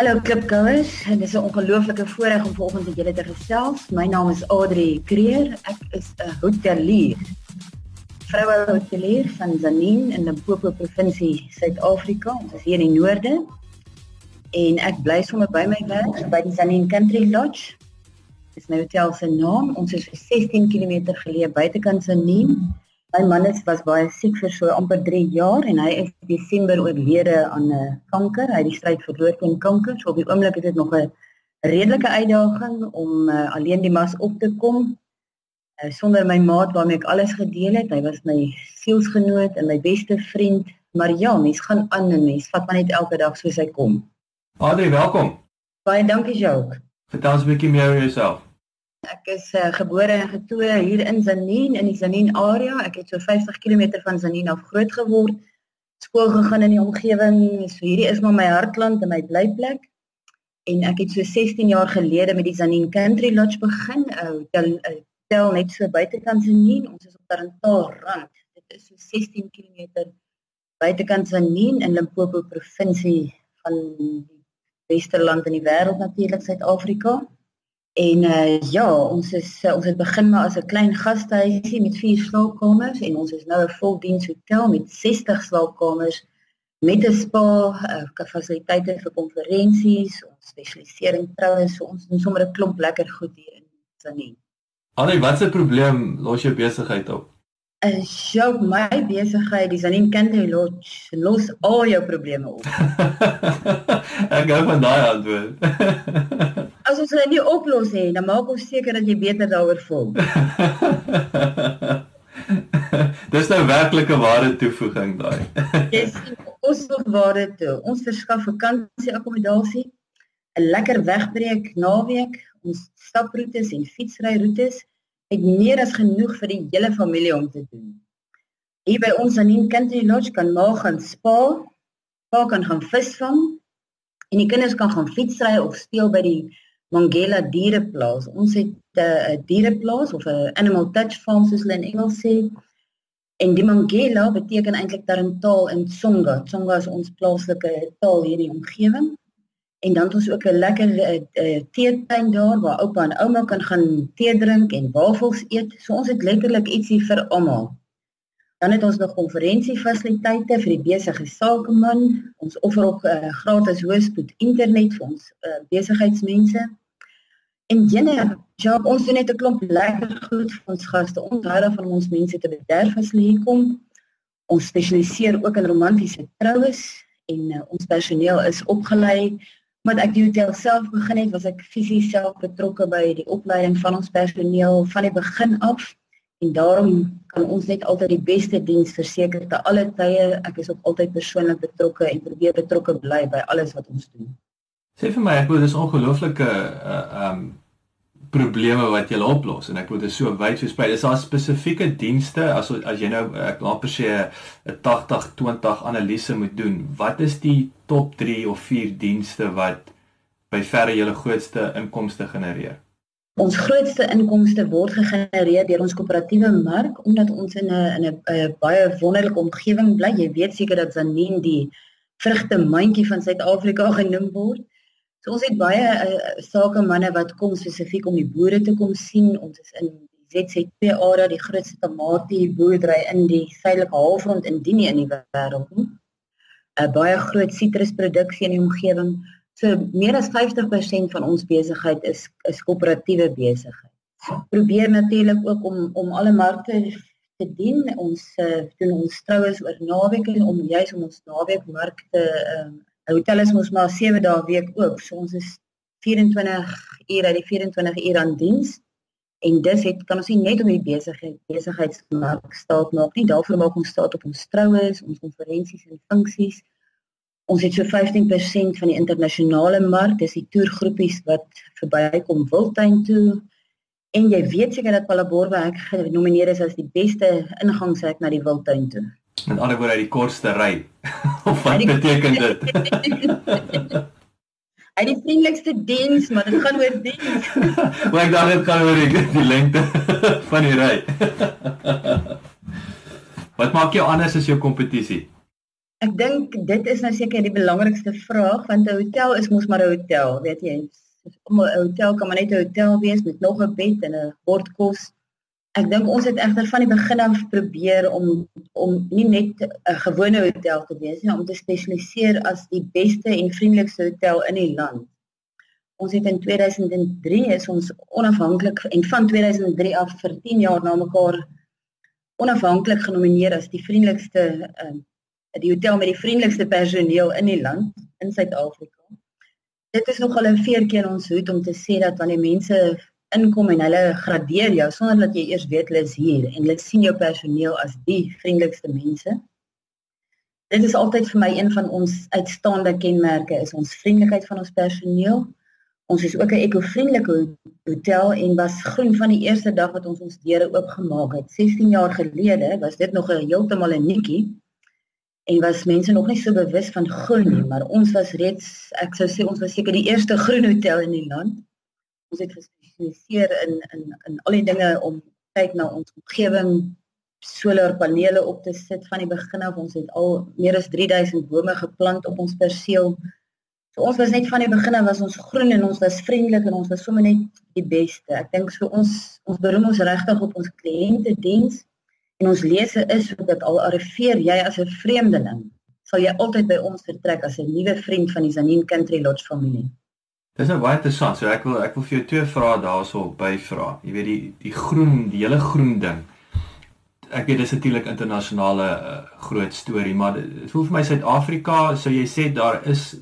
Hallo klipkouers, dit is 'n ongelooflike voorreg om vanoggend met julle te gesels. My naam is Adri Kreer. Ek is 'n hotelier. Vroue hotelier van Zanin in Limpopo provinsie, Suid-Afrika. Ons is hier in die noorde. En ek bly sommer by my werk by die Zanin Country Lodge. Dis my hotel se naam. Ons is 16 km geleë buitekant Zanin. My man is was baie siek vir so amper 3 jaar en hy is Desember oorlede aan 'n uh, kanker. Hy het die stryd verloor teen kanker. So op die oomblik is dit nog 'n redelike uitdaging om uh, alleen die mas op te kom. Uh, sonder my maat waarmee ek alles gedeel het. Hy was my sielsgenoot en my beste vriend. Maar ja, mens gaan aan en mens vat maar net elke dag soos hy kom. Adri, welkom. Baie dankie, Jacques. Vertel ons 'n bietjie meer oor jouself. Ek is uh, gebore en getoe hier in Zanin in die Zanin area. Ek het so 50 km van Zanin af groot geword. Skool gegaan in die omgewing. So hierdie is maar my hartland en my blyplek. En ek het so 16 jaar gelede met die Zanin Country Lodge begin. Uh, tel, uh, tel net so buitekant Zanin. Ons is op Tarantaal rand. Dit is so 16 km buitekant Zanin in Limpopo provinsie van die beste land in die wêreld natuurlik Suid-Afrika. En uh ja, ons is uh, ons het begin maar as 'n klein gastehuisie met 4 slaapkamers en ons is nou 'n voldiens hotel met 60 slaapkamers met 'n spa, uh fasiliteite vir konferensies, ons spesialiseer in troue, so ons doen sommer 'n klomp lekker goed hier in Sanin. Alre, wat se probleem los jou besigheid op? En jou my besigheid, die Sanin Country Lodge, los al jou probleme op. ek gou van daai antwoord. as ons dit nie oplos nie, dan maak ons seker dat jy beter daaroor voel. Dis nou werklike ware toevoeging daai. Dis ons nog ware toe. Ons verskaf vakansie akkommodasie, 'n lekker wegbreek naweek, ons staproetes en fietsryroetes het meer as genoeg vir die hele familie om te doen. Hier by ons aan die Country Lodge kan ma gaan spa, pa kan gaan visvang en die kinders kan gaan fietsry of speel by die Mangela diereplaas. Ons het 'n uh, diereplaas of 'n animal touch farm soos hulle in Engels sê. En die Mangela beteken eintlik tarantaal in Tsonga. Tsonga is ons plaaslike taal hier in die omgewing. En dan het ons ook 'n lekker uh, teetuin daar waar oupa en ouma kan gaan tee drink en wafels eet. So ons het letterlik ietsie vir almal. Dan het ons nog konferensiefasiliteite vir die besige sakeman. Ons offer ook uh, gratis hoëspoed internet vir ons uh, besigheidsmense. En jene, ja, ons doen net 'n klomp lekker goed vir ons gaste. Ons hou daarvan om ons mense te bederf as hulle hier kom. Ons spesialiseer ook in romantiese troues en uh, ons personeel is opgelei. Maar ek die hotel self begin het, was ek fisies self betrokke by die opleiding van ons personeel van die begin af. En daarom kan ons net altyd die beste diens verseker te alle tye. Ek is ook altyd persoonlik betrokke en probeer betrokke bly by alles wat ons doen. Sê vir my, ek bedoel dis ongelooflike uh um probleme wat jy oplos en ek bedoel dit so wyd versprei. Is daar spesifieke dienste as as jy nou ek laat per se 'n 80 20 analise moet doen. Wat is die top 3 of 4 dienste wat by verre julle grootste inkomste genereer? Ons grootste inkomste word gegenereer deur ons koöperatiewe mark omdat ons in 'n in 'n baie wonderlike omgewing bly. Jy weet seker dat Zanin die vrugte mandjie van Suid-Afrika genoem word. So ons het baie uh, sakemanne wat kom spesifiek om die boere te kom sien. Ons is in die ZZP area die grootste tamatie boerdery in die suidelike halfrond indien nie in die wêreld nie. 'n uh, Baie groot sitrusproduksie in die omgewing. So meer as 50% van ons besigheid is is koöperatiewe besigheid. Probeer natuurlik ook om om alle markte te dien. Ons uh, doen ons troues oor naweke om juis om ons naweekmarkte ehm uh, hotel is mos maar 7 dae week oop. So ons is 24 ure uit die 24 ure aan diens. En dis het kan ons nie net om die besigheid besigheidsmark staat maak nie. Daarvoor maak ons staat op ons troues, ons konferensies en funksies. Ons het so 15% van die internasionale mark, dis die toergroepies wat verbykom Wildtuin toe En jy weet seker dat Palaborwa genomineer is as die beste ingangshek na die wildtuin toe. Met ander woorde die kortste ry. of wat beteken dit? Hy die vriendelikste diens, maar dit gaan oor diens. Maar ek dink dit gaan oor die, die lengte van die ry. wat maak jou anders as jou kompetisie? Ek dink dit is nou seker die belangrikste vraag want 'n hotel is mos maar 'n hotel, weet jy. 'n Hotel kan maar net 'n hotel wees met nog 'n bed en 'n bord kos. Ek dink ons het egter van die begin af probeer om om nie net 'n gewone hotel te wees nie, om te spesialiseer as die beste en vriendelikste hotel in die land. Ons het in 2003 is ons onafhanklik en van 2003 af vir 10 jaar na mekaar onafhanklik genomineer as die vriendelikste uh, die hotel met die vriendelikste personeel in die land in Suid-Afrika. Dit is nogal 'n veerkeer ons hoed om te sê dat wanneer mense inkom en hulle gradeer jou sonder dat jy eers weet hulle is hier en hulle sien jou personeel as die vriendelikste mense. Dit is altyd vir my een van ons uitstaande kenmerke is ons vriendelikheid van ons personeel. Ons is ook 'n ekovriendelike hotel en was groen van die eerste dag wat ons ons deure oopgemaak het. 16 jaar gelede was dit nog 'n heeltemal 'n nikkie en was mense nog nie so bewus van groen nie, maar ons was reeds ek sou sê ons was seker die eerste groen hotel in die land. Ons het gespesialiseer in in in al die dinge om kyk na ons omgewing solarpanele op te sit van die begin af ons het al meer as 3000 bome geplant op ons perseel. So ons was net van die begin af was ons groen en ons was vriendelik en ons was sommer net die beste. Ek dink so ons ons beroem ons regtig op ons kliënte diens en ons lese is dat al arriveer jy as 'n vreemdeling sal jy altyd by ons vertrek as 'n nuwe vriend van die Zanin Country Lodge familie. Dis nou baie interessant. So ek wil ek wil vir jou twee vrae daarso byvra. Jy weet die die groen, die hele groen ding. Ek weet dis natuurlik internasionale uh, groot storie, maar dit voel vir my Suid-Afrika, sou jy sê daar is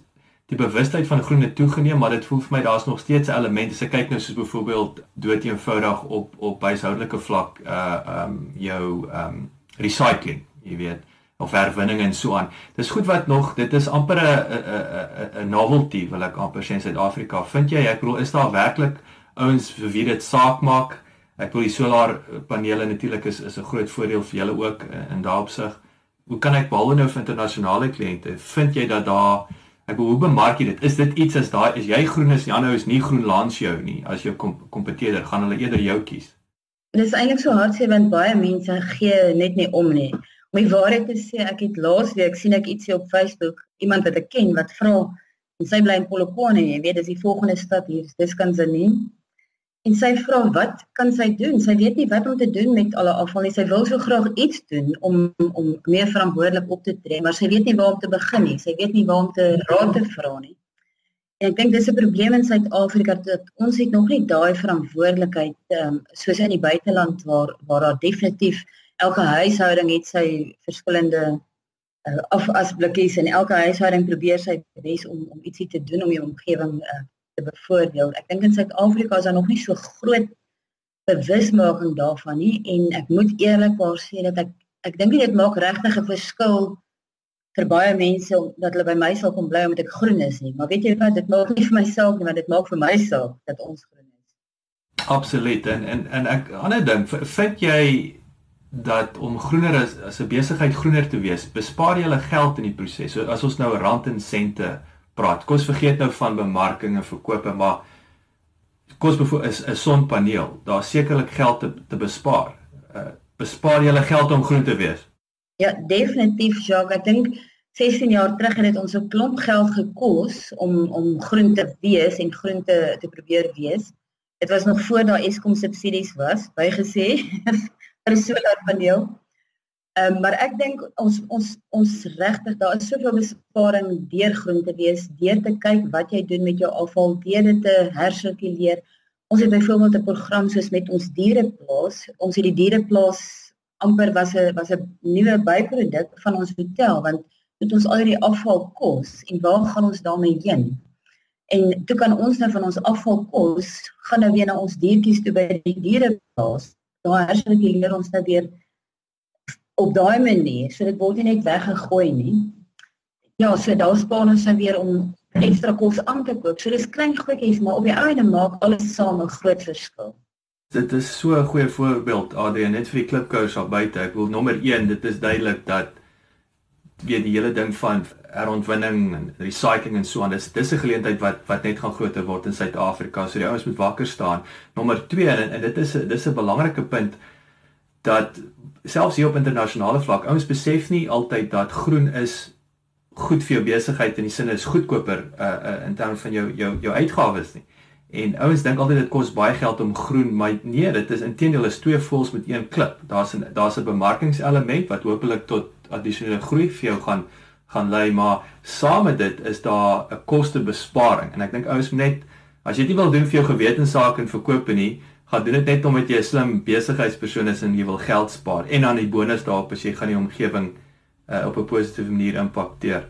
die bewustheid van groen het toegeneem, maar dit voel vir my daar's nog steeds 'n element. As ek kyk nou soos byvoorbeeld dood eenvoudig op op huishoudelike vlak uh um jou um recycling, jy weet of herwinning en so aan. Dis goed wat nog, dit is amper 'n 'n 'n novelty wil ek amper sê in Suid-Afrika. Vind jy ek bedoel is daar werklik ouens vir wie dit saak maak? Ek bedoel die solarpanele natuurlik is is 'n groot voordeel vir julle ook in daardopsig. Hoe kan ek behalwe nou vir internasionale kliënte, vind jy dat daar ek bedoel hoe bemark jy dit? Is dit iets as daai is jy groen is Jannou is nie groen langs jou nie as jou kompeteerder gaan hulle eerder jou kies? Dit is eintlik so hartseer want baie mense gee net nie om nie. Om die waarheid te sê, ek het laasweek sien ek ietsie op Facebook, iemand wat ek ken wat vra en sy bly in Polokwane, jy weet, dis die volgende stad hier, dis Kanzanie. En sy vra wat kan sy doen? Sy weet nie wat om te doen met al haar afval nie. Sy wil so graag iets doen om om meer verantwoordelik op te tree, maar sy weet nie waar om te begin nie. Sy weet nie waar om te raad te vra nie. En ek dink dis 'n probleem in Suid-Afrika dat ons het nog nie daai verantwoordelikheid ehm um, soos in die buiteland waar waar daar definitief elke huishouding het sy verskillende uh, afasblikkies en elke huishouding probeer sy bes om om ietsie te doen om die omgewing uh, te bevoordeel. Ek dink in Suid-Afrika is daar nog nie so groot bewusmaking daarvan nie en ek moet eerlikwaar sê dat ek ek dink dit maak regtig 'n verskil vir baie mense dat hulle by my sal kom bly omdat ek groen is nie. Maar weet jy wat, dit maak nie vir myself nie, maar dit maak vir my saak dat ons groen is. Absoluut. En en en ek ander ding, vind jy dat om groener as as 'n besigheid groener te wees, bespaar jy hulle geld in die proses. So as ons nou rand en sente praat, kos vergeet nou van bemarking en verkope, maar kos bevoor is 'n sonpaneel. Daar sekerlik geld te, te bespaar. Uh, bespaar jy hulle geld om groen te wees? Ja, definitief, Jacques. Ek dink 16 jaar terug het dit ons 'n klomp geld gekos om om groen te wees en groen te te probeer wees. Dit was nog voor daar Eskom subsidies was, bygesê. vir 'n solarpaneel. Ehm um, maar ek dink ons ons ons regtig daar is soveel besparing deur groen te wees, deur te kyk wat jy doen met jou afval, deur dit te hersirkuleer. Ons het byvoorbeeld 'n program soos met ons diereplaas. Ons het die diereplaas amper was 'n was 'n nuwe byproduk van ons hotel want dit ons al die afval kos en waar gaan ons daarmee heen? En toe kan ons nou van ons afval kos gaan nou weer na ons diertjies toe by die diereplaas daai hersirkuleer ons nou weer op daai manier, so dit word nie net weggegooi nie. Ja, so daar spaar ons nou weer om ekstra kos aan te koop. So dis klein goedjies, maar op die einde maak alles saam 'n groot verskil. Dit is so 'n goeie voorbeeld Adrian net vir die klipkous daar buite. Ek wil nommer 1, dit is duidelik dat weet die hele ding van herontwinning en recycling en so aan. Dis dis 'n geleentheid wat wat net gaan groter word in Suid-Afrika. So die ouens moet wakker staan. Nommer 2 en, en dit is 'n dis 'n belangrike punt dat selfs hier op internasionale vlak ouens besef nie altyd dat groen is goed vir jou besigheid in die sin is goedkoper uh, uh in terme van jou jou jou uitgawes nie. En ouens dink altyd dit kos baie geld om groen, maar nee, dit is intedeel is twee voëls met een klip. Daar's 'n daar's 'n bemarkingselement wat hopelik tot addisionele groei vir jou gaan gaan lei, maar saam met dit is daar 'n kostebesparing. En ek dink ouens moet net as jy dit wil doen vir jou gewetensake en verkoop nie, gaan doen dit net omdat jy 'n slim besigheidspersoon is en jy wil geld spaar. En dan die bonus daarop as jy gaan die omgewing uh, op 'n positiewe manier impakteer.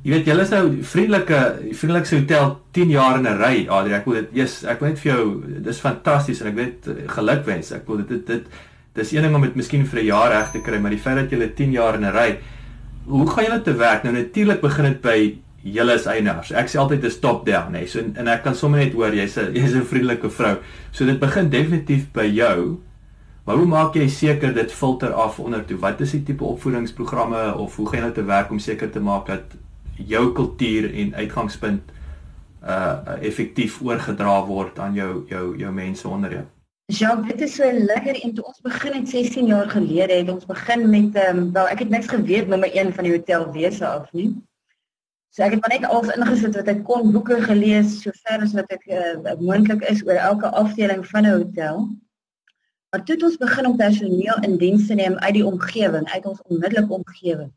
Jy weet julle is nou vriendelike vriendelikste hotel 10 jaar in 'n ry, Adri. Ek wil dit yes, ek wil net vir jou dis fantasties en ek weet eh, gelukwens. Ek wil dit dit dit dis een ding om dit miskien vir 'n jaar reg te kry, maar die feit dat julle 10 jaar in 'n ry, hoe gaan julle te werk? Nou natuurlik begin dit by julle as eienaars. Ek sê altyd dis top down, hè. So en, en ek kan sommer net hoor jy's 'n jy's 'n vriendelike vrou. So dit begin definitief by jou. Maar hoe maak jy seker dit filter af onder toe? Wat is die tipe opvoedingsprogramme of hoe gaan jy te werk om seker te maak dat jou kultuur en uitgangspunt uh effektief oorgedra word aan jou jou jou mense onder jou. Ja, dit is so lekker en toe ons begin het 16 jaar gelede het ons begin met ehm um, wel ek het niks geweet met my een van die hotel wese af nie. So ek het maar net alles ingesit wat ek kon boeke gelees sover as wat ek uh, moontlik is oor elke afdeling van 'n hotel. Maar toe het ons begin om personeel in diens te neem uit die omgewing, uit ons onmiddellike omgewing.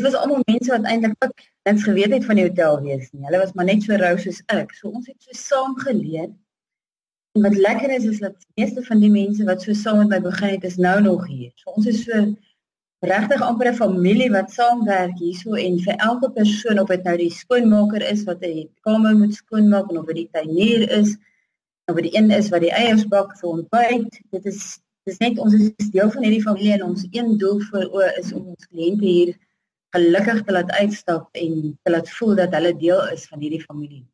Dit was almal mense wat eintlik ook niks geweet het van die hotel wees nie. Hulle was maar net so rou soos ek. So ons het so saam geleer. En wat lekker is is dat die meeste van die mense wat so saam met my begin het is nou nog hier. So ons is so regtig amper 'n familie wat saamwerk hierso en vir elke persoon of dit nou die skoonmaker is wat die kamer moet skoonmaak en of dit die tuinier is of dit die een is wat die eiers bak vir ontbyt. Dit is dis net ons is deel van hierdie familie en ons een doel vir o is om ons kliënte hier gelukkig te laat uitstap en te laat voel dat hulle deel is van hierdie familie.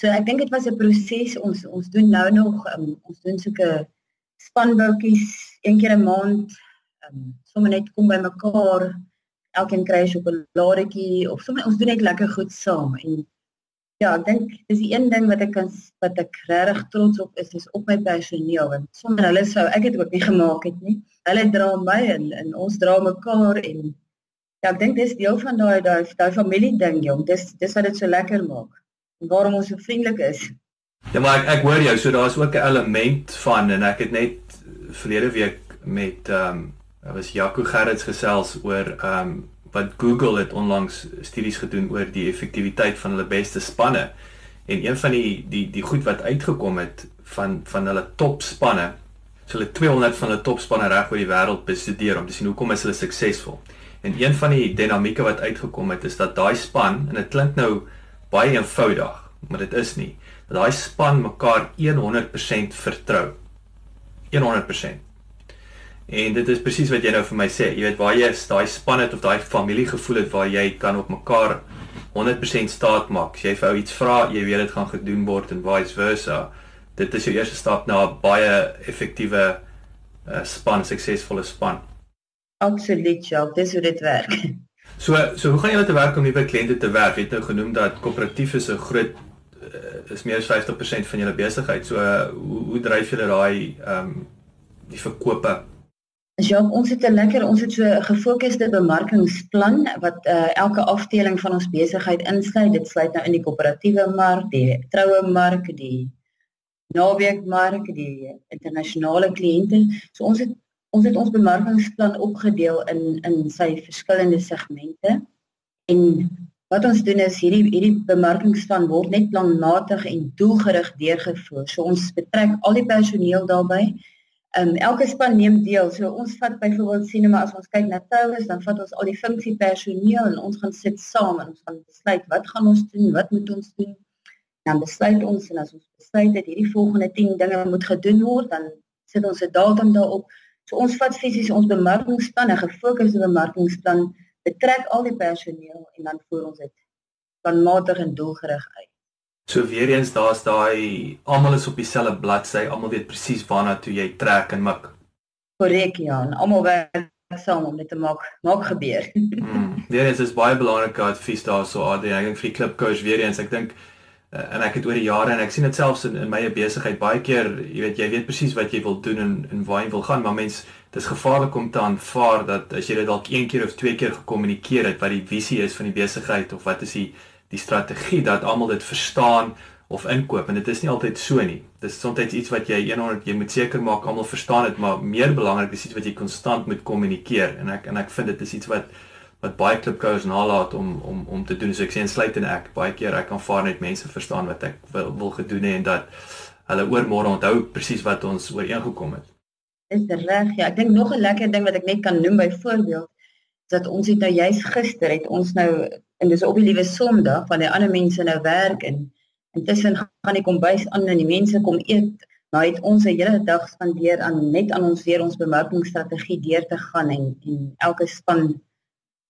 So ek dink dit was 'n proses ons ons doen nou nog um, ons doen soeke spanboutjies een keer 'n maand. Um, sommige net kom by mekaar. Elkeen kry 'n sjokoladetjie of sommige ons doen net lekker goed saam en ja, ek dink dis die een ding wat ek kan wat ek regtig trots op is is op my personeel want sonder hulle sou ek dit ook nie gemaak het nie. Hulle dra my en, en ons dra mekaar en Ja, ek dink dis deel van daai daai daai familie ding, jong. Dis dis wat dit so lekker maak. En waarom ons so vriendelik is. Ja, maar ek ek hoor jou, so daar's ook 'n element van en ek het net verlede week met ehm um, was Jaco Gerrits gesels oor ehm um, wat Google het onlangs studies gedoen oor die effektiwiteit van hulle beste spanne. En een van die die die goed wat uitgekom het van van hulle topspanne, so hulle 200 van hulle topspanne reg oor die wêreld bestudeer om te sien hoekom is hulle suksesvol. En een van die dinamieke wat uitgekom het is dat daai span en dit klink nou baie eenvoudig, maar dit is nie. Dat daai span mekaar 100% vertrou. 100%. En dit is presies wat jy nou vir my sê. Jy weet waar jy is, daai span het of daai familie gevoel het waar jy kan op mekaar 100% staat maak. As jy vir ou iets vra, jy weet dit gaan gedoen word en vice versa. Dit is jou eerste stap na 'n baie effektiewe uh, span, suksesvolle span. Absoluut, ja, dis hoe dit werk. So so hoe gaan julle te werk om nuwe kliënte te werf? Jy het nou genoem dat koöperatief is 'n groot uh, is meer as 50% van julle besigheid. So hoe hoe dryf julle daai ehm um, die verkope? Ja, ons het 'n lekker ons het so 'n gefokusde bemarkingsplan wat uh, elke afdeling van ons besigheid insluit. Dit sluit nou in die koöperatiewe mark, die troue mark, die naweekmark, die internasionale kliënte. So ons het ons het ons bemarkingsplan opgedeel in in sy verskillende segmente en wat ons doen is hierdie hierdie bemarkingsplan word net planmatig en doelgerig deurgevoer. So ons betrek al die personeel daarbey. Ehm um, elke span neem deel. So ons vat byvoorbeeld sien maar as ons kyk na Taurus, dan vat ons al die funksie personeel en ons gaan sit saam en ons gaan besluit wat gaan ons doen, wat moet ons doen. Dan besluit ons en as ons besluit dat hierdie volgende 10 dinge moet gedoen word, dan sit ons 'n datum daarop So ons vat fisies ons bemarkingsplan, 'n gefokusde bemarkingsplan, betrek al die personeel en dan voer ons dit planmatig en doelgerig uit. So weer eens daar's daai almal is op dieselfde bladsy, almal weet presies waarna toe jy trek en mik. Korrek ja, almal werk saam om dit te maak maak gebeur. mm, weer eens is baie belangrike advies daarso AD. Ek dink vir die klip coach weer eens, ek dink uh, en ek het oor die jare en ek sien dit selfs in in my besigheid baie keer, jy weet jy weet presies wat jy wil doen en en waar jy wil gaan, maar mens dis gevaarlik om te aanvaar dat as jy dit dalk een keer of twee keer gekommunikeer het wat die visie is van die besigheid of wat is die die strategie dat almal dit verstaan of inkoop en dit is nie altyd so nie. Dis soms iets wat jy 100 jy moet seker maak almal verstaan dit, maar meer belangrik is iets wat jy konstant moet kommunikeer en ek en ek vind dit is iets wat wat baie klipkous nalaat om om om te doen. So ek sê insluit en ek baie keer ek aanvaar net mense verstaan wat ek wil wil gedoen het en dat hulle oor môre onthou presies wat ons ooreengekom het. Dis reg. Ja, ek dink nog 'n lekker ding wat ek net kan noem byvoorbeeld dat ons het nou juis gister het ons nou en dis op die liewe Sondag van die ander mense nou werk en intussen gaan die kombuis aan en die mense kom eet. Nou het ons 'n hele dag spandeer aan net aan ons weer ons bemarkingsstrategie deur te gaan en en elke span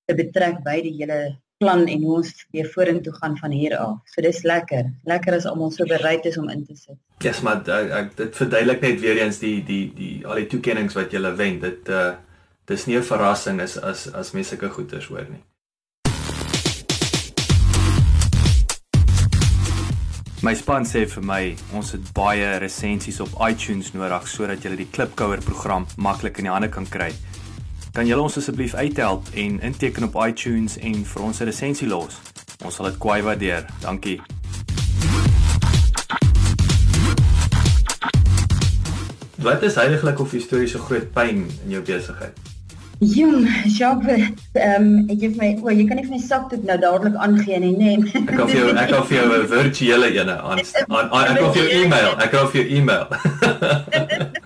te betrek by die hele plan en hoe ons weer vorentoe gaan van hier af. So dis lekker. Lekker as almal so bereid is om in te sit. Ja, yes, maar ek, ek dit verduidelik net weer eens die die die al die toekenninge wat jy wen. Dit uh dis nie 'n verrassing is as as mense sulke goeders hoor nie. My span sê vir my, ons het baie resensies op iTunes nodig sodat jy die Klipkouer program maklik in die hande kan kry. Kan julle ons asseblief uithelp en inteken op iTunes en vir ons 'n resensie los? Ons sal dit kwai waardeer. Dankie. Wat is heiliglik of historiese groot pyn in jou besigheid? Jong, Jacques, ehm um, ek gee my, o, jy kan nie vir my sakdoek nou dadelik aangee nie, nê? Nee. Ek kan vir jou ek kan vir jou 'n virtuele ene aan aan ek kan vir jou e-mail, ek kan vir jou e-mail.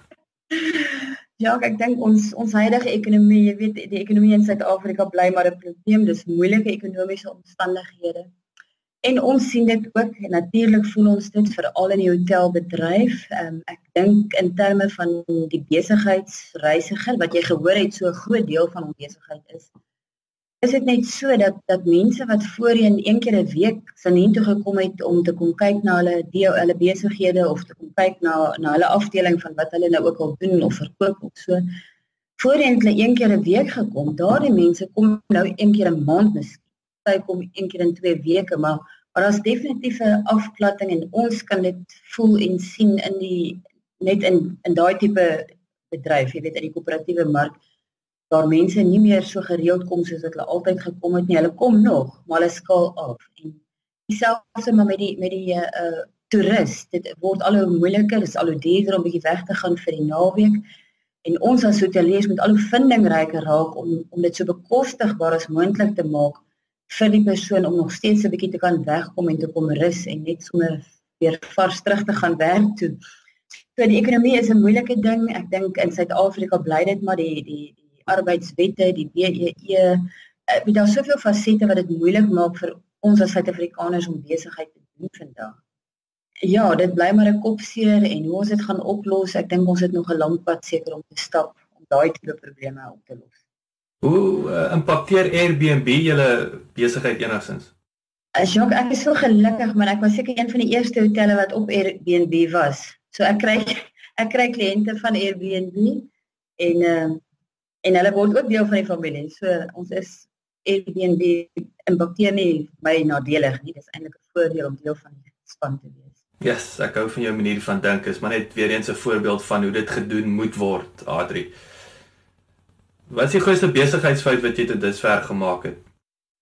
Ja, ek dink ons ons huidige ekonomie, jy weet, die ekonomie in Suid-Afrika bly maar 'n probleem, dis moeilike ekonomiese omstandighede. En ons sien dit ook en natuurlik voel ons dit veral in die hotelbedryf. Um, ek dink in terme van die besigheidsreisiger wat jy gehoor het so 'n groot deel van ons besigheid is is dit net so dat dat mense wat voorheen een keer 'n week sien toe gekom het om te kom kyk na hulle deel hulle besighede of te kom kyk na na hulle afdeling van wat hulle nou ook al doen of verkoop of so. Voorheen het hulle een keer 'n week gekom. Daardie mense kom nou een keer 'n maand miskien. Sy kom een keer in 2 weke, maar maar daar's definitief 'n afplatting en ons kan dit voel en sien in die net in in daai tipe bedryf, jy weet in die koöperatiewe mark daar mense nie meer so gereeld kom soos wat hulle altyd gekom het nie. Hulle kom nog, maar hulle skaal af. En dieselfde maar met die met die uh, toerist. Dit word al hoe moeiliker, dit is al hoe duurder om bietjie weg te gaan vir die naweek. En ons as hoteliers moet al hoe vindingryker raak om om dit so bekostigbaar as moontlik te maak vir die persoon om nog steeds 'n bietjie te kan wegkom en te kom rus en net sommer weer vars terug te gaan werk toe. So die ekonomie is 'n moeilike ding. Ek dink in Suid-Afrika bly dit maar die die die arbeidswette, die BEE, uh, daar's soveel fasette wat dit moeilik maak vir ons as Suid-Afrikaners om besigheid te doen vandag. Ja, dit bly maar 'n kopseer en hoe ons dit gaan oplos, ek dink ons het nog 'n lang pad seker om te stap om daai tipe probleme op te los. Hoe uh, impakteer Airbnb julle besigheid enigstens? As jy ek is so gelukkig, maar ek was seker een van die eerste hotelle wat op Airbnb was. So ek kry ek kry kliënte van Airbnb en uh, en hulle word ook deel van die familie. So ons is Airbnb impakteer nie my nadelig nie. Dis eintlik 'n voordeel om deel van die span te wees. Ja, yes, ek hou van jou manier van dink. Is maar net weer eens 'n voorbeeld van hoe dit gedoen moet word, Adri. Wat is die grootste besigheidsfout wat jy tot dusver gemaak het?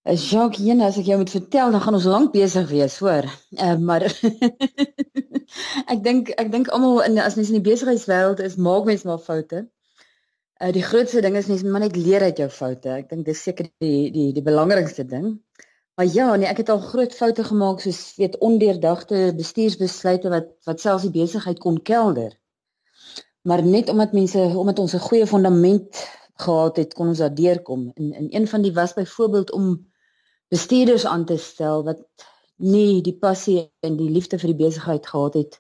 As Jacques hier as ek jou moet vertel, dan gaan ons lank besig wees, hoor. Uh, maar ek dink ek dink almal in as mens in die besigheidswêreld is, maak mens maar foute. Uh, die grootste ding is net maar net leer uit jou foute. Ek dink dis seker die die die belangrikste ding. Maar ja, nee, ek het al groot foute gemaak soos weet ondeurdagte bestuursbesluite wat wat selfs die besigheid kon kelder. Maar net omdat mense omdat ons 'n goeie fondament gehad het, kon ons daar deurkom. En en een van die was byvoorbeeld om bestuurders aan te stel wat nie die passie en die liefde vir die besigheid gehad het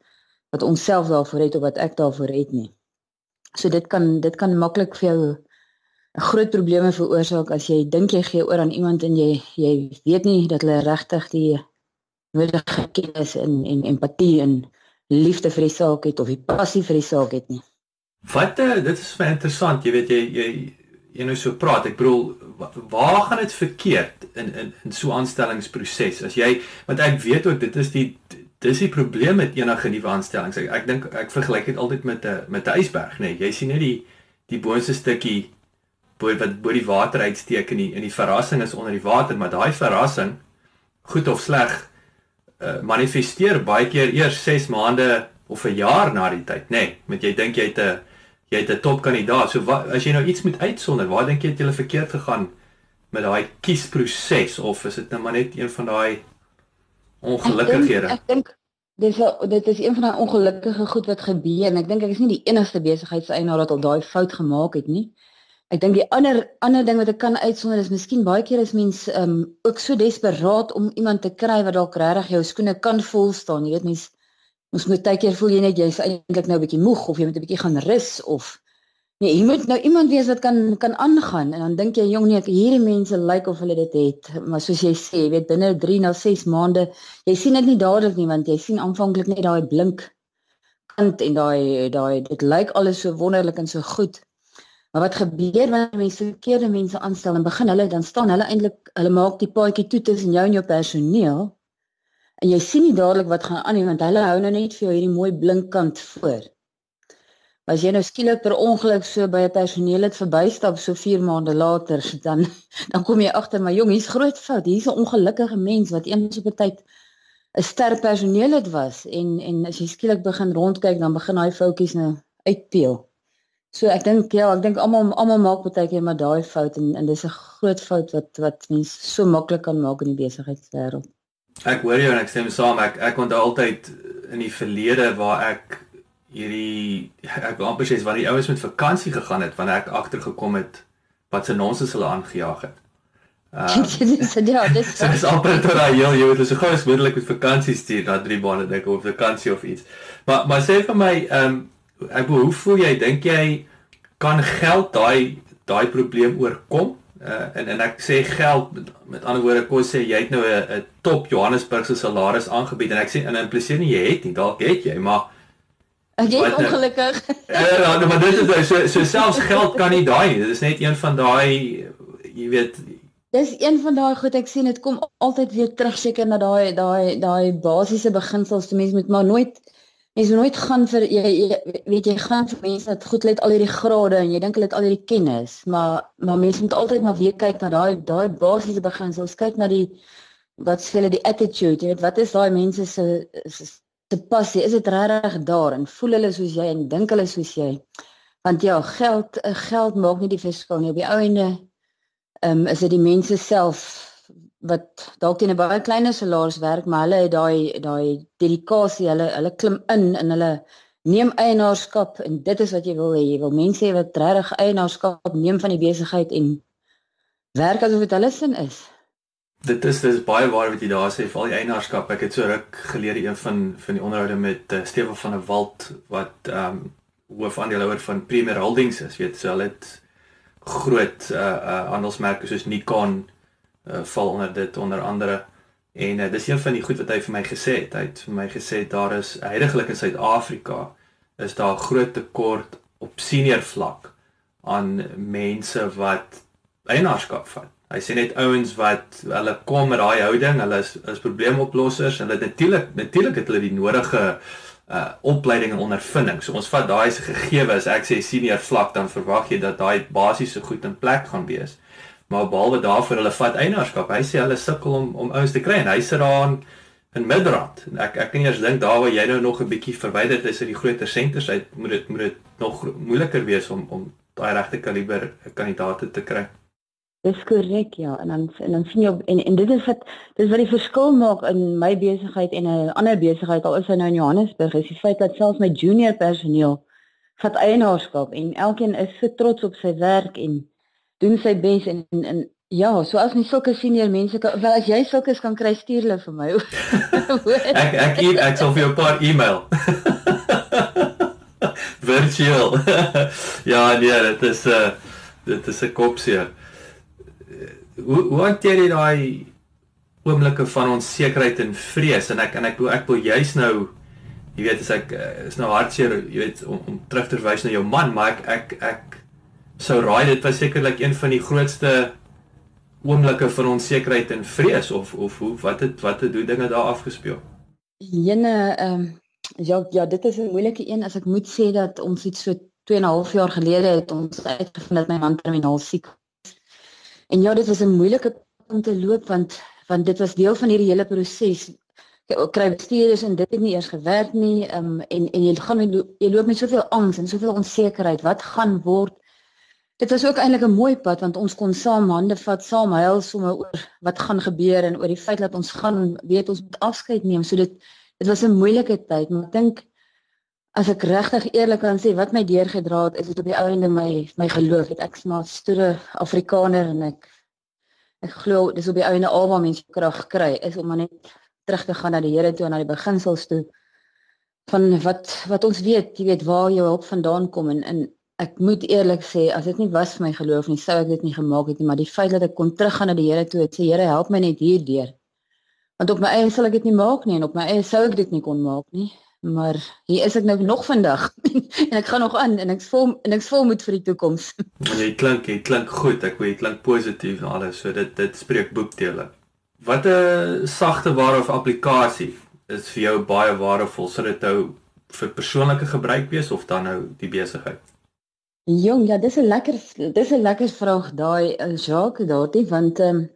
wat ons self daarvoor het of wat ek daarvoor het nie. So dit kan dit kan maklik vir jou groot probleme veroorsaak as jy dink jy gee oor aan iemand en jy jy weet nie dat hulle regtig die nodige kennis en en empatie en liefde vir die saak het of die passie vir die saak het nie. Wat uh, dit is baie interessant, jy weet jy jy jy nou so praat. Ek bedoel waar gaan dit verkeerd in in in so aanstellingsproses? As jy want ek weet ook dit is die dis die probleem met enige nuwe aanstellings. Ek ek dink ek vergelyk dit altyd met 'n met 'n ysberg, nê. Nee, jy sien net die die boonste stukkie bo wat bo die water uitsteek en die en die verrassing is onder die water, maar daai verrassing goed of sleg uh, manifesteer baie keer eers 6 maande of 'n jaar na die tyd, nê. Nee, met jy dink jy het 'n jy het 'n topkandidaat. So wat as jy nou iets moet uitsonder, waar dink jy het jy verkeerd gegaan met daai kiesproses of is dit nou maar net een van daai ongelukkighede? Ek dink dis dit is een van daai ongelukkige goed wat gebeur en ek dink ek is nie die enigste besigheidseienaar wat al daai fout gemaak het nie. Ek dink die ander ander ding wat ek kan uitsonder is miskien baie keer is mense um ook so desperaat om iemand te kry wat dalk regtig jou skoene kan vol staan. Jy weet mense Ons moet baie keer voel jy net jy's eintlik nou 'n bietjie moeg of jy moet 'n bietjie gaan rus of nee, jy moet nou iemand wees wat kan kan aangaan en dan dink jy jong nee, hierdie mense lyk like of hulle dit het, maar soos jy sê, jy weet binne 3 na 6 maande, jy sien dit nie dadelik nie want jy sien aanvanklik net daai blink kant en daai daai dit lyk alles so wonderlik en so goed. Maar wat gebeur wanneer mense verkeerde mense aanstel en begin hulle dan staan hulle eintlik hulle maak die paadjie toe tussen jou en jou personeel en jy sien nie dadelik wat gaan aan nie want hulle hou nou net vir jou hierdie mooi blink kant voor. As jy nou skielik per ongeluk so by 'n personeel het verbystap so 4 maande later, dan dan kom jy agter maar jong, hier's groot fout. Hier's 'n ongelukkige mens wat eens op 'n tyd 'n ster personeel het was en en as jy skielik begin rondkyk, dan begin daai foutjies nou uitpeel. So ek dink ja, ek dink almal almal maak baie keer maar daai fout en en dis 'n groot fout wat wat mense so maklik kan maak in die besigheidswêreld. Ek hoor jou en ek stem saam. Ek ek onthou altyd in die verlede waar ek hierdie ek wil amper sê waar die ouens met vakansie gegaan het wanneer ek agtergekom het wat se nonsens hulle aangejaag het. Ehm um, ja, dis so dis amper tot daai heel jy weet so gou as moontlik met vakansie stuur na drie maande dink of vakansie of iets. Maar maar sê vir my ehm um, ek hoe voel jy dink jy kan geld daai daai probleem oorkom? uh, en en ek sê geld met, met ander woorde kos sê jy het nou 'n top Johannesburgse salaris aangebied en ek sê en impliseer nie jy het nie dalk het jy maar ek is nou- ongelukkig. Ja uh, maar dit is nou so so selfs geld kan nie daai nie. Dit is net een van daai jy weet dis een van daai goed ek sien dit kom altyd weer terug seker na daai daai daai basiese beginsels. Te mense moet maar nooit Mens moet nooit gaan vir jy, jy weet jy gaan vir mense wat goed het al hierdie grade en jy dink hulle het al hierdie kennis, maar maar mense moet altyd maar weer kyk na daai daai basiese beginsels, kyk na die wat sê hulle die attitude, jy weet wat is daai mense se se passie, is dit regtig daar en voel hulle soos jy en dink hulle soos jy? Want ja, geld geld maak nie die verskil nie. Op die ou ende ehm um, is dit die mense self wat dalk teen 'n baie kleiner salaris werk, maar hulle het daai daai dedikasie, hulle hulle klim in en hulle neem eienaarskap en dit is wat jy wil hê. Jy wil mense hê wat regtig eienaarskap neem van die besigheid en werk asof dit hulle sin is. Dit is dis baie waar wat jy daar sê vir al die eienaarskap. Ek het so ruk gelede een van van die onderhoude met uh, Steven van der Walt wat ehm um, hoofaandeelhouer van Premier Holdings is. Weet so hulle het groot uh uh handelsmerke soos Nikon uh, val onder dit onder andere en uh, dis een van die goed wat hy vir my gesê het. Hy het vir my gesê daar is heidaglik in Suid-Afrika is daar groot tekort op senior vlak aan mense wat eienaarskap vat. Hy sê net ouens wat hulle kom met daai houding, hulle is is probleemoplossers hulle natuurlik natuurlik het hulle die nodige uh opleiding en ondervinding. So ons vat daai se gegeewe as ek sê senior vlak dan verwag jy dat daai basiese goed in plek gaan wees maar behalwe daarvoor hulle vat eienaarskap. Hy sê hulle sukkel om om ouens te kry en hy sit daar in Midrand. En ek ek kan nie eers dink daar waar jy nou nog 'n bietjie verwyderd is uit die groter senters uit, moet dit moet dit nog moeiliker wees om om daai regte kaliber kandidaate te kry. Dis korrek ja en dan en dan sien jy en en dit is wat dis wat die verskil maak in my besigheid en 'n ander besigheid al is hy nou in Johannesburg is die feit dat selfs my junior personeel vat eienaarskap en elkeen is so trots op sy werk en doen sy bes en, en en ja, so as nie sulke senior mense kan wel as jy sulke kan kry stuur hulle vir my. ek ek ek, ek sal vir jou 'n paar e-mail. Virtual. ja, nee, dit is 'n uh, dit is 'n kopseer. Hoe hoe hanteer jy daai oomblikke van onsekerheid en vrees en ek en ek wil ek wil juis nou jy weet as ek uh, is nou hartseer jy weet om, om terug te verwys na jou man maar ek ek ek sou raai dit was sekerlik een van die grootste oomblikke van onsekerheid en vrees of of hoe wat het wat het hoe dinge daar afgespeel Jene ehm um, ja ja dit is 'n moeilike een as ek moet sê dat ons iets so 2 en 'n half jaar gelede het ons uitgevind dat my man terminaal siek. En ja, dit was 'n moeilike om te loop want want dit was deel van hierdie hele proses. Kry bestuurders en dit het nie eers gewerk nie. Um, en en jy gaan jy loop met soveel angs en soveel onsekerheid. Wat gaan word? Dit was ook eintlik 'n mooi pad want ons kon saam hande vat, saam huil sommer oor wat gaan gebeur en oor die feit dat ons gaan weet ons moet afskeid neem. So dit dit was 'n moeilike tyd, maar ek dink as ek regtig eerlik kan sê wat my deurgedra het is dit op die einde my my geloof. Het ek maar stoere afrikaner en ek ek glo dis op die einde almal mense krag kry is om net terug te gaan na die Here toe en na die beginsels toe. Van wat wat ons weet jy weet waar jou hulp vandaan kom en en ek moet eerlik sê as dit nie was vir my geloof nie sou ek dit nie gemaak het nie maar die feit dat ek kon teruggaan na die Here toe het sê Here help my net hierdeur. Want op my eie sal ek dit nie maak nie en op my eie sou ek dit nie kon maak nie maar hier is ek nou nog vandag en ek gaan nog aan en ek's vol en ek's vol moed vir die toekoms. jy klink jy klink goed, ek weet jy klink positief en alles, so dit dit spreek boekdele. Wat 'n sagte ware of applikasie is vir jou baie waardevol, sal dit nou vir persoonlike gebruik wees of dan nou die besigheid? Jong, ja, dis 'n lekker dis 'n lekker vraag daai eh, Jacques daardie want ehm um,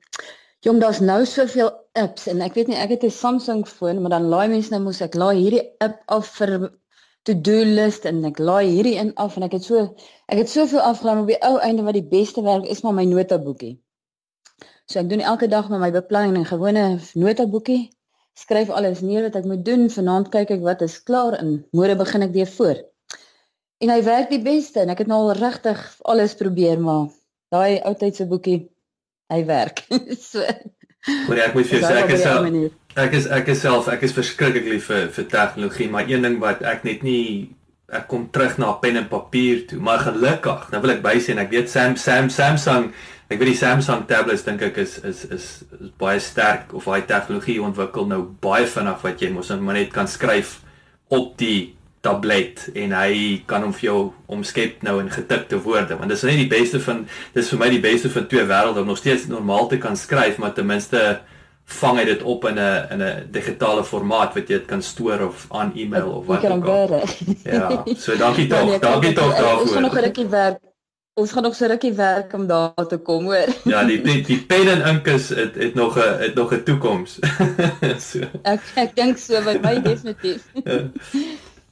Jong, daar's nou soveel apps en ek weet nie ek het 'n Samsung foon, maar dan laai mense nou mos ek laai hierdie app af vir to-do list en ek laai hierdie in af en ek het so ek het soveel afgelaai op die ou einde wat die beste werk is maar my notaboekie. So ek doen elke dag met my beplanning 'n gewone notaboekie. Skryf alles neer wat ek moet doen. Vanaand kyk ek wat is klaar en môre begin ek weer voor. En hy werk die beste en ek het nou al regtig alles probeer maar daai ou tyd se boekie hy werk. so. Maar ek moet vir jou sê ek is self, ek is ek is self ek is verskriklik lief vir vir tegnologie, maar een ding wat ek net nie ek kom terug na pen en papier toe, maar gelukkig, nou wil ek bysê en ek weet Sam Sam Samsung Ek weet die Samsung tablets dink ek is is is is baie sterk of hy tegnologie ontwikkel nou baie vinnig wat jy mos net kan skryf op die tablet en hy kan hom vir jou omskep nou in getikte woorde want dit is net die beste van dis vir my die beste van twee wêrelde om nog steeds normaal te kan skryf maar ten minste vang hy dit op in 'n in 'n digitale formaat wat jy dit kan stoor of aan e-mail of wat ook al. Ja, so dankie tog, nee, dankie tog daarvoor. Ons gaan nog 'n rukkie werk. Ons gaan nog so rukkie werk om daar te kom, hoor. Ja, die die, die pen en ink is het, het nog 'n het nog 'n toekoms. so. Ek ek dink so by my definitief.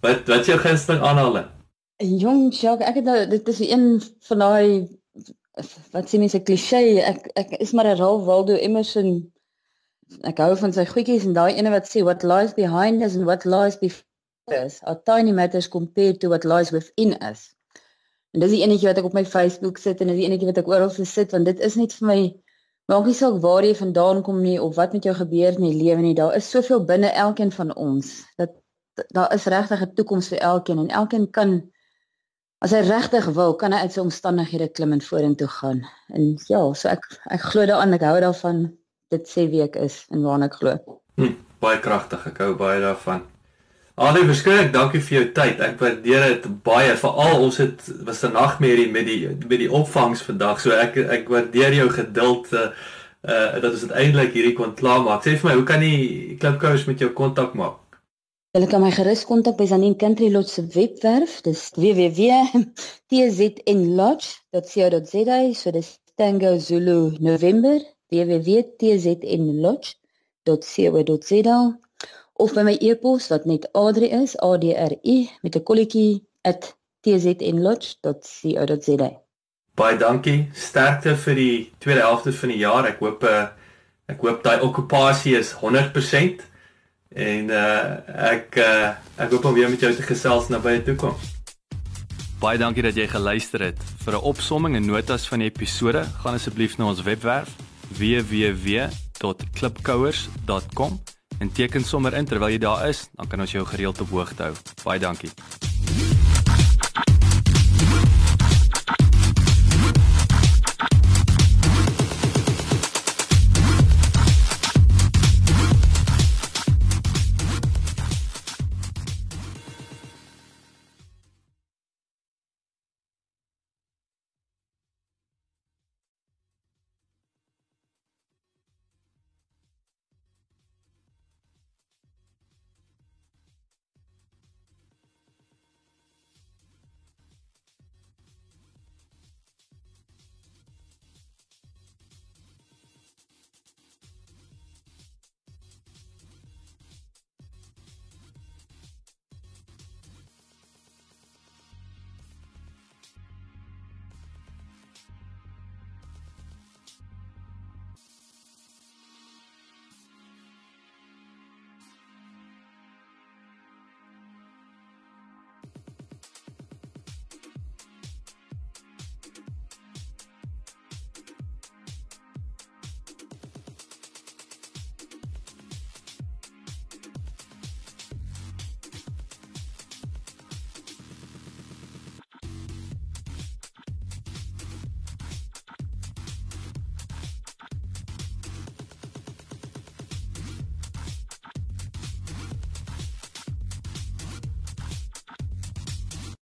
Wat wat jou gunsteling aanhaling? Jong, Jacques, ek het nou dit is een van daai wat sien mense klise, ek ek is maar 'n Ralph Waldo Emerson. Ek hou van sy goedjies en daai ene wat sê what lies behind us and what lies before us are tiny matters compared to what lies within us. En dis die enetjie wat ek op my Facebook sit en dis die enetjie wat ek oral sit want dit is net vir my maak nie saak waar jy vandaan kom nie of wat met jou gebeur in die lewe nie, daar is soveel binne elkeen van ons dat daar is regtig 'n toekoms vir elkeen en elkeen kan as hy regtig wil, kan hy uit sy omstandighede klim en vorentoe gaan. En ja, so ek ek glo daaraan, ek hou daarvan dit sê wie ek is en waarna ek glo. Hm, baie kragtig, ek hou baie daarvan. Alre verskriklik dankie vir jou tyd. Ek waardeer dit baie. Veral ons het was 'n nagmerrie met die met die opvangs vandag. So ek ek waardeer jou geduld uh uh dat ons uiteindelik hierdie kon klaarmaak. Sê vir my, hoe kan die klipkous met jou kontak maak? Hulle kan my gerus kontak by Zanine Country Lodge se webwerf. Dis www.tznlodge.co.za. So dis Tango Zulu November www.tznlodge.co.za of by my e-pos wat net Adri is, A D R I met 'n kolletjie @tznlodge.co.za. Baie dankie. Sterkte vir die tweede helfte van die jaar. Ek hoop eh, ek hoop daai okupasie is 100% En uh ek uh ek hoop om weer met jou te gesels na by die toekoms. Baie dankie dat jy geluister het. Vir 'n opsomming en notas van die episode, gaan asseblief na ons webwerf www.klipkouers.com en teken sommer in terwyl jy daar is, dan kan ons jou gereeld op hoogte hou. Baie dankie.